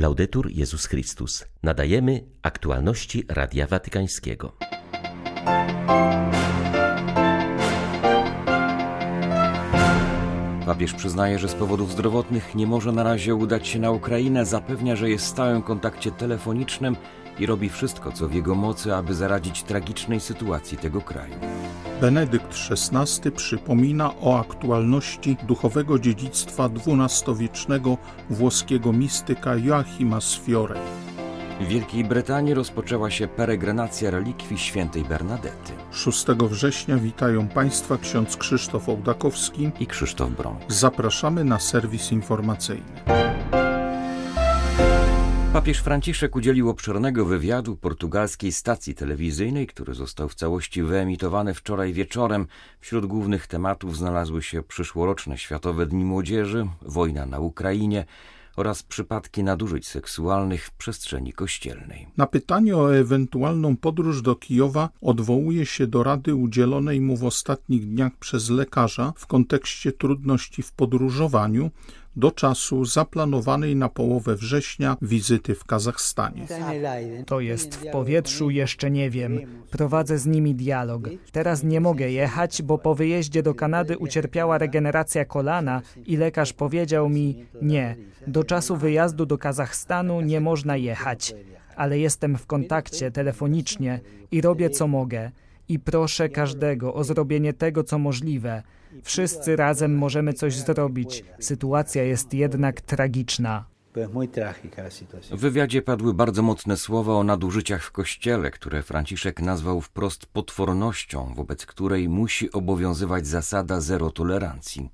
Laudetur Jezus Chrystus. Nadajemy aktualności Radia Watykańskiego. Papież przyznaje, że z powodów zdrowotnych nie może na razie udać się na Ukrainę. Zapewnia, że jest w stałym kontakcie telefonicznym i robi wszystko, co w jego mocy, aby zaradzić tragicznej sytuacji tego kraju. Benedykt XVI przypomina o aktualności duchowego dziedzictwa XII-wiecznego włoskiego mistyka Joachima Sfiore. W Wielkiej Brytanii rozpoczęła się peregrinacja relikwii świętej Bernadety. 6 września witają Państwa ksiądz Krzysztof Ołdakowski i Krzysztof Brąk. Zapraszamy na serwis informacyjny. Papież Franciszek udzielił obszernego wywiadu portugalskiej stacji telewizyjnej, który został w całości wyemitowany wczoraj wieczorem. Wśród głównych tematów znalazły się przyszłoroczne Światowe Dni Młodzieży, wojna na Ukrainie, oraz przypadki nadużyć seksualnych w przestrzeni kościelnej. Na pytanie o ewentualną podróż do Kijowa odwołuje się do rady udzielonej mu w ostatnich dniach przez lekarza w kontekście trudności w podróżowaniu do czasu zaplanowanej na połowę września wizyty w Kazachstanie. To jest w powietrzu, jeszcze nie wiem. Prowadzę z nimi dialog. Teraz nie mogę jechać, bo po wyjeździe do Kanady ucierpiała regeneracja kolana i lekarz powiedział mi: Nie, do czasu wyjazdu do Kazachstanu nie można jechać. Ale jestem w kontakcie telefonicznie i robię co mogę. I proszę każdego o zrobienie tego, co możliwe Wszyscy razem możemy coś zrobić. Sytuacja jest jednak tragiczna. W wywiadzie padły bardzo mocne słowa o nadużyciach w kościele, które Franciszek nazwał wprost potwornością, wobec której musi obowiązywać zasada zero tolerancji.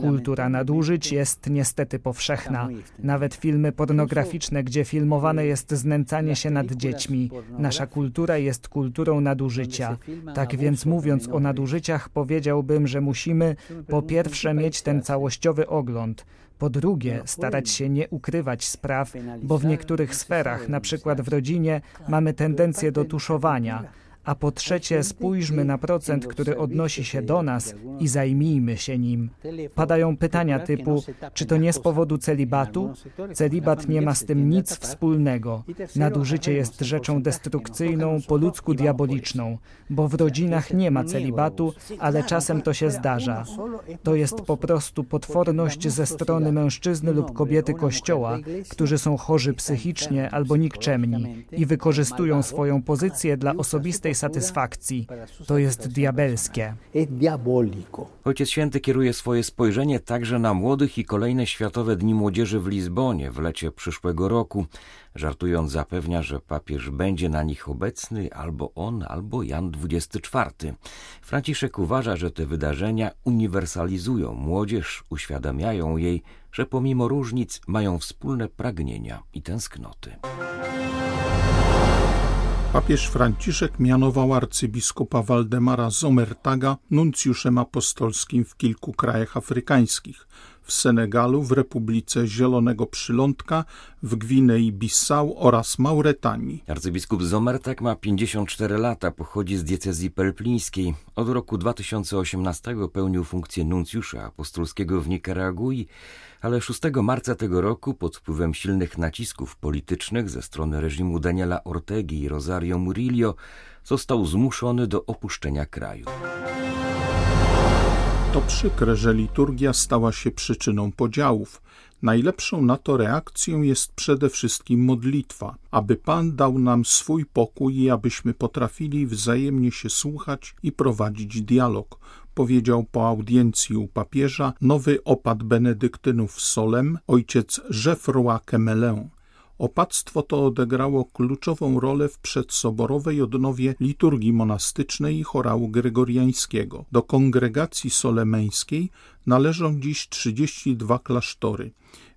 Kultura nadużyć jest niestety powszechna. Nawet filmy pornograficzne, gdzie filmowane jest znęcanie się nad dziećmi. Nasza kultura jest kulturą nadużycia. Tak więc mówiąc o nadużyciach, powiedziałbym, że musimy po pierwsze mieć ten całościowy ogląd. Po drugie, starać się nie ukrywać spraw, bo w niektórych sferach, na przykład w rodzinie, mamy tendencję do tuszowania, a po trzecie spójrzmy na procent, który odnosi się do nas i zajmijmy się nim. Padają pytania typu, czy to nie z powodu celibatu? Celibat nie ma z tym nic wspólnego. Nadużycie jest rzeczą destrukcyjną, po ludzku diaboliczną, bo w rodzinach nie ma celibatu, ale czasem to się zdarza. To jest po prostu potworność ze strony mężczyzny lub kobiety Kościoła, którzy są chorzy psychicznie albo nikczemni i wykorzystują swoją pozycję dla osobistej satysfakcji. To jest diabelskie. Ojciec Święty kieruje swoje spojrzenie także na młodych i kolejne Światowe Dni Młodzieży w Lizbonie w lecie przyszłego roku. Żartując zapewnia, że papież będzie na nich obecny albo on, albo Jan XXIV. Franciszek uważa, że te wydarzenia uniwersalizują młodzież, uświadamiają jej, że pomimo różnic mają wspólne pragnienia i tęsknoty. Papież Franciszek mianował arcybiskupa Waldemara Zomertaga nuncjuszem apostolskim w kilku krajach afrykańskich w Senegalu, w Republice Zielonego Przylądka, w Gwinei Bissau oraz Mauretanii. Arcybiskup Zomertak ma 54 lata, pochodzi z diecezji pelplińskiej. Od roku 2018 pełnił funkcję nuncjusza apostolskiego w Nikaragui, ale 6 marca tego roku pod wpływem silnych nacisków politycznych ze strony reżimu Daniela Ortegi i Rosario Murillo został zmuszony do opuszczenia kraju. To przykre, że liturgia stała się przyczyną podziałów. Najlepszą na to reakcją jest przede wszystkim modlitwa, aby Pan dał nam swój pokój i abyśmy potrafili wzajemnie się słuchać i prowadzić dialog, powiedział po audiencji u papieża nowy opat benedyktynów Solem, ojciec Geoffroy. Opactwo to odegrało kluczową rolę w przedsoborowej odnowie liturgii monastycznej i chorału gregoriańskiego. Do kongregacji solemeńskiej należą dziś 32 klasztory.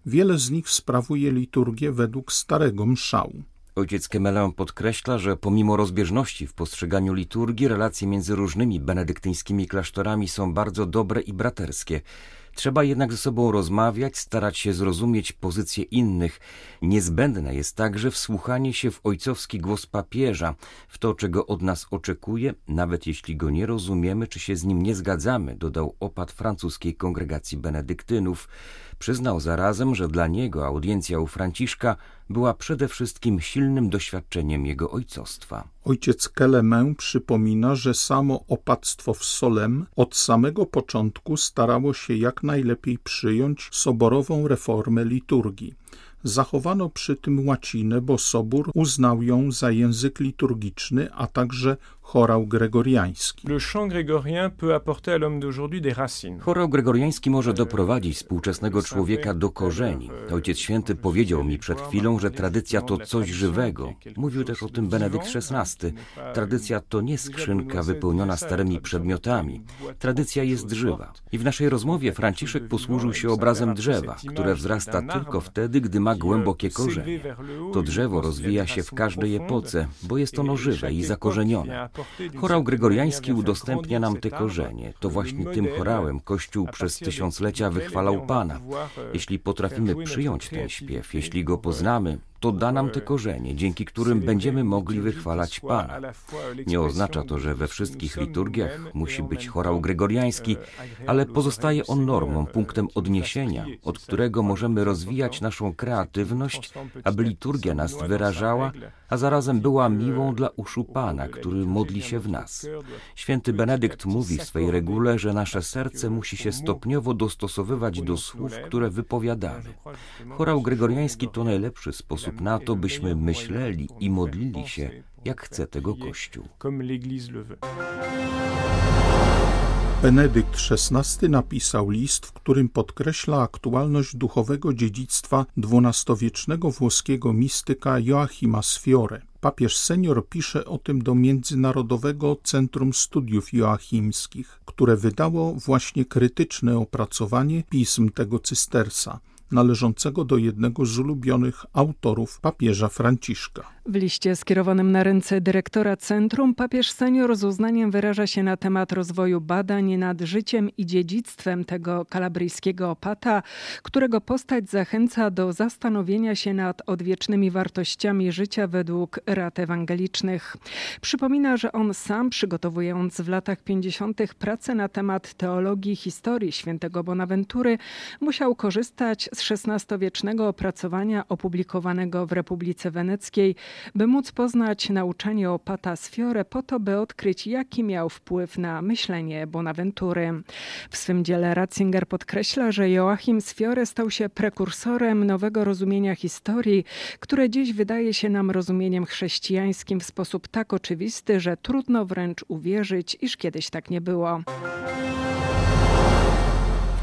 Wiele z nich sprawuje liturgię według starego mszału. Ojciec Kemelin podkreśla, że pomimo rozbieżności w postrzeganiu liturgii, relacje między różnymi benedyktyńskimi klasztorami są bardzo dobre i braterskie. Trzeba jednak ze sobą rozmawiać, starać się zrozumieć pozycje innych. Niezbędne jest także wsłuchanie się w ojcowski głos papieża, w to, czego od nas oczekuje, nawet jeśli go nie rozumiemy, czy się z nim nie zgadzamy, dodał opat francuskiej kongregacji benedyktynów. Przyznał zarazem, że dla niego audiencja u Franciszka była przede wszystkim silnym doświadczeniem jego ojcostwa. Ojciec Kelemę przypomina, że samo opactwo w Solem od samego początku starało się jak najlepiej przyjąć soborową reformę liturgii. Zachowano przy tym łacinę, bo sobór uznał ją za język liturgiczny, a także chorał gregoriański. Chorał gregoriański może doprowadzić współczesnego człowieka do korzeni. Ojciec Święty powiedział mi przed chwilą, że tradycja to coś żywego. Mówił też o tym Benedykt XVI. Tradycja to nie skrzynka wypełniona starymi przedmiotami. Tradycja jest żywa. I w naszej rozmowie Franciszek posłużył się obrazem drzewa, które wzrasta tylko wtedy, gdy ma głębokie korzenie. To drzewo rozwija się w każdej epoce, bo jest ono żywe i zakorzenione. Chorał gregoriański udostępnia nam te korzenie. To właśnie tym chorałem Kościół przez tysiąclecia wychwalał Pana. Jeśli potrafimy przyjąć ten śpiew, jeśli go poznamy, to da nam te korzenie, dzięki którym będziemy mogli wychwalać Pana. Nie oznacza to, że we wszystkich liturgiach musi być chorał gregoriański, ale pozostaje on normą, punktem odniesienia, od którego możemy rozwijać naszą kreatywność, aby liturgia nas wyrażała, a zarazem była miłą dla uszu Pana, który modli się w nas. Święty Benedykt mówi w swej regule, że nasze serce musi się stopniowo dostosowywać do słów, które wypowiadamy. Chorał gregoriański to najlepszy sposób sposób na to, byśmy myśleli i modlili się, jak chce tego Kościół. Benedykt XVI napisał list, w którym podkreśla aktualność duchowego dziedzictwa dwunastowiecznego włoskiego mistyka Joachima Sfiore. Papież senior pisze o tym do Międzynarodowego Centrum Studiów Joachimskich, które wydało właśnie krytyczne opracowanie pism tego cystersa należącego do jednego z ulubionych autorów papieża Franciszka. W liście skierowanym na ręce dyrektora centrum papież senior z uznaniem wyraża się na temat rozwoju badań nad życiem i dziedzictwem tego kalabryjskiego opata, którego postać zachęca do zastanowienia się nad odwiecznymi wartościami życia według rad ewangelicznych. Przypomina, że on sam przygotowując w latach 50. pracę na temat teologii historii świętego Bonaventury musiał korzystać z XVI-wiecznego opracowania opublikowanego w Republice Weneckiej by móc poznać nauczanie opata Sfiore po to, by odkryć, jaki miał wpływ na myślenie Bonaventury. W swym dziele Ratzinger podkreśla, że Joachim Sfiore stał się prekursorem nowego rozumienia historii, które dziś wydaje się nam rozumieniem chrześcijańskim w sposób tak oczywisty, że trudno wręcz uwierzyć, iż kiedyś tak nie było.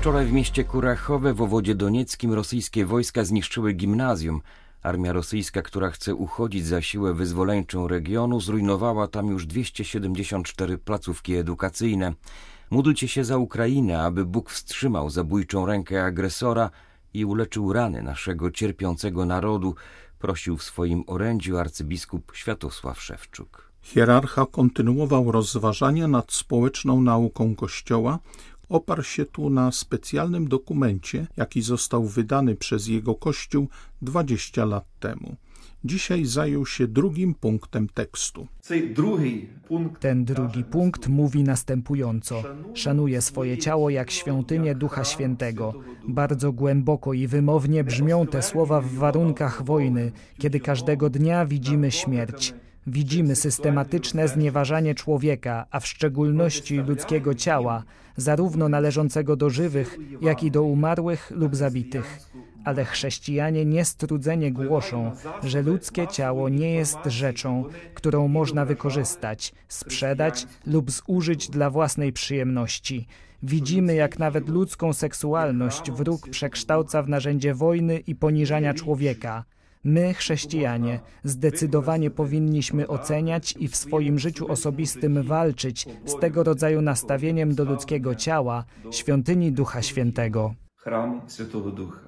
Wczoraj w mieście Kurachowe w owodzie donieckim rosyjskie wojska zniszczyły gimnazjum. Armia rosyjska, która chce uchodzić za siłę wyzwoleńczą regionu, zrujnowała tam już 274 placówki edukacyjne. Módlcie się za Ukrainę, aby Bóg wstrzymał zabójczą rękę agresora i uleczył rany naszego cierpiącego narodu, prosił w swoim orędziu arcybiskup Światosław Szewczuk. Hierarcha kontynuował rozważania nad społeczną nauką Kościoła, oparł się tu na specjalnym dokumencie, jaki został wydany przez jego kościół 20 lat temu. Dzisiaj zajął się drugim punktem tekstu. Ten drugi punkt mówi następująco: Szanuję swoje ciało jak świątynię Ducha Świętego. Bardzo głęboko i wymownie brzmią te słowa w warunkach wojny, kiedy każdego dnia widzimy śmierć. Widzimy systematyczne znieważanie człowieka, a w szczególności ludzkiego ciała, zarówno należącego do żywych, jak i do umarłych lub zabitych. Ale chrześcijanie niestrudzenie głoszą, że ludzkie ciało nie jest rzeczą, którą można wykorzystać, sprzedać lub zużyć dla własnej przyjemności. Widzimy, jak nawet ludzką seksualność wróg przekształca w narzędzie wojny i poniżania człowieka. My, chrześcijanie, zdecydowanie powinniśmy oceniać i w swoim życiu osobistym walczyć z tego rodzaju nastawieniem do ludzkiego ciała, świątyni Ducha Świętego. Ducha.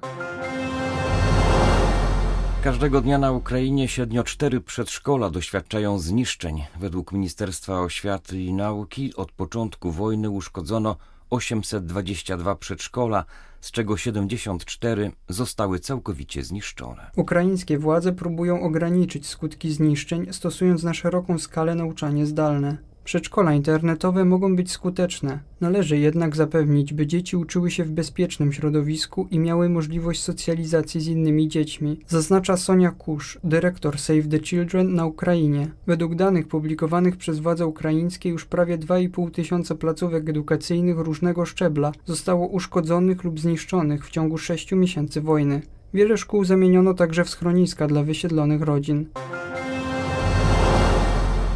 Każdego dnia na Ukrainie średnio cztery przedszkola doświadczają zniszczeń. Według Ministerstwa Oświaty i Nauki od początku wojny uszkodzono 822 przedszkola, z czego 74 zostały całkowicie zniszczone. Ukraińskie władze próbują ograniczyć skutki zniszczeń, stosując na szeroką skalę nauczanie zdalne. Przedszkola internetowe mogą być skuteczne. Należy jednak zapewnić, by dzieci uczyły się w bezpiecznym środowisku i miały możliwość socjalizacji z innymi dziećmi, zaznacza Sonia Kusz, dyrektor Save the Children na Ukrainie. Według danych publikowanych przez władze ukraińskie już prawie 2,5 tysiąca placówek edukacyjnych różnego szczebla zostało uszkodzonych lub zniszczonych w ciągu 6 miesięcy wojny. Wiele szkół zamieniono także w schroniska dla wysiedlonych rodzin.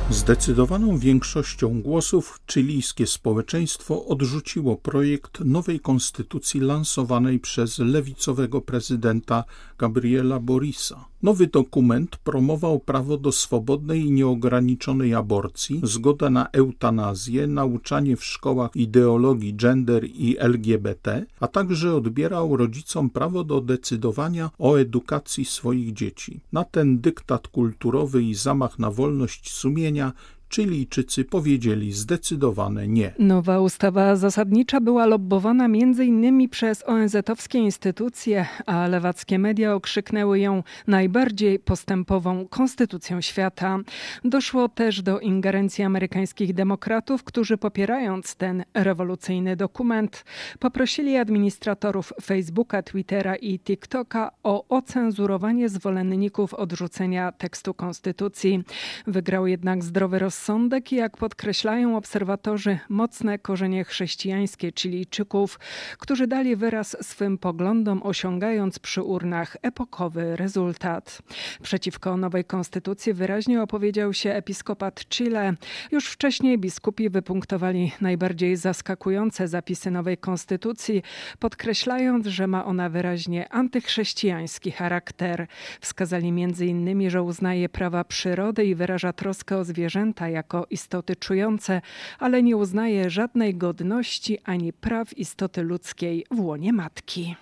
Zdecydowaną większością głosów chilijskie społeczeństwo odrzuciło projekt nowej konstytucji lansowanej przez lewicowego prezydenta Gabriela Borisa. Nowy dokument promował prawo do swobodnej i nieograniczonej aborcji, zgodę na eutanazję, nauczanie w szkołach ideologii gender i LGBT, a także odbierał rodzicom prawo do decydowania o edukacji swoich dzieci. Na ten dyktat kulturowy i zamach na wolność sumienia Yeah. Chilijczycy powiedzieli zdecydowane nie. Nowa ustawa zasadnicza była lobbowana m.in. przez ONZ-owskie instytucje, a lewackie media okrzyknęły ją najbardziej postępową konstytucją świata. Doszło też do ingerencji amerykańskich demokratów, którzy popierając ten rewolucyjny dokument, poprosili administratorów Facebooka, Twittera i TikToka o ocenzurowanie zwolenników odrzucenia tekstu konstytucji. Wygrał jednak zdrowy rozsądek rozsądek i jak podkreślają obserwatorzy, mocne korzenie chrześcijańskie Chilijczyków, którzy dali wyraz swym poglądom, osiągając przy urnach epokowy rezultat. Przeciwko nowej konstytucji wyraźnie opowiedział się episkopat Chile. Już wcześniej biskupi wypunktowali najbardziej zaskakujące zapisy nowej konstytucji, podkreślając, że ma ona wyraźnie antychrześcijański charakter. Wskazali m.in., że uznaje prawa przyrody i wyraża troskę o zwierzęta jako istoty czujące, ale nie uznaje żadnej godności ani praw istoty ludzkiej w łonie matki.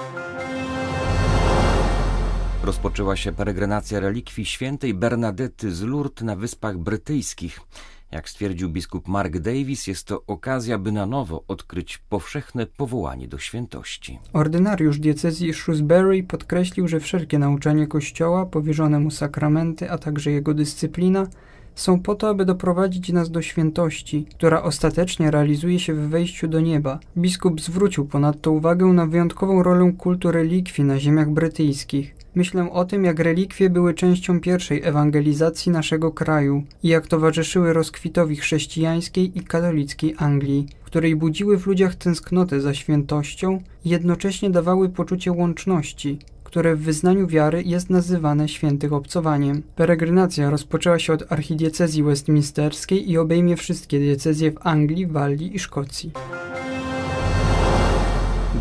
Rozpoczęła się peregrinacja relikwii świętej Bernadety z Lourdes na Wyspach Brytyjskich. Jak stwierdził biskup Mark Davis, jest to okazja, by na nowo odkryć powszechne powołanie do świętości. Ordynariusz diecezji Shrewsbury podkreślił, że wszelkie nauczanie Kościoła, powierzone mu sakramenty, a także jego dyscyplina są po to, aby doprowadzić nas do świętości, która ostatecznie realizuje się w wejściu do nieba. Biskup zwrócił ponadto uwagę na wyjątkową rolę kultu relikwii na ziemiach brytyjskich. Myślę o tym, jak relikwie były częścią pierwszej ewangelizacji naszego kraju i jak towarzyszyły rozkwitowi chrześcijańskiej i katolickiej Anglii, której budziły w ludziach tęsknotę za świętością i jednocześnie dawały poczucie łączności, które w wyznaniu wiary jest nazywane świętych obcowaniem. Peregrinacja rozpoczęła się od archidiecezji westminsterskiej i obejmie wszystkie diecezje w Anglii, Walii i Szkocji.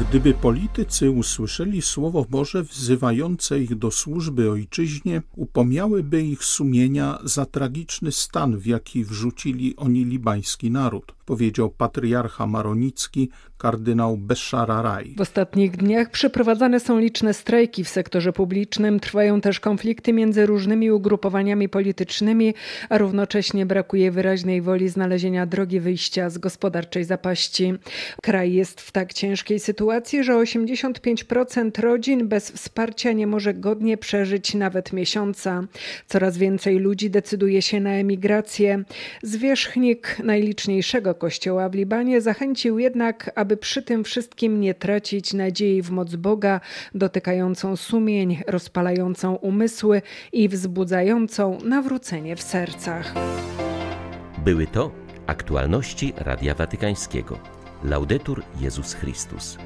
Gdyby politycy usłyszeli Słowo Boże wzywające ich do służby ojczyźnie, upomniałyby ich sumienia za tragiczny stan, w jaki wrzucili oni libański naród powiedział patriarcha maronicki kardynał Beszararaj. W ostatnich dniach przeprowadzane są liczne strajki w sektorze publicznym, trwają też konflikty między różnymi ugrupowaniami politycznymi, a równocześnie brakuje wyraźnej woli znalezienia drogi wyjścia z gospodarczej zapaści. Kraj jest w tak ciężkiej sytuacji, że 85% rodzin bez wsparcia nie może godnie przeżyć nawet miesiąca. Coraz więcej ludzi decyduje się na emigrację. Zwierzchnik najliczniejszego kościoła w Libanie zachęcił jednak, aby przy tym wszystkim nie tracić nadziei w moc Boga, dotykającą sumień, rozpalającą umysły i wzbudzającą nawrócenie w sercach. Były to aktualności Radia Watykańskiego. Laudetur Jezus Chrystus.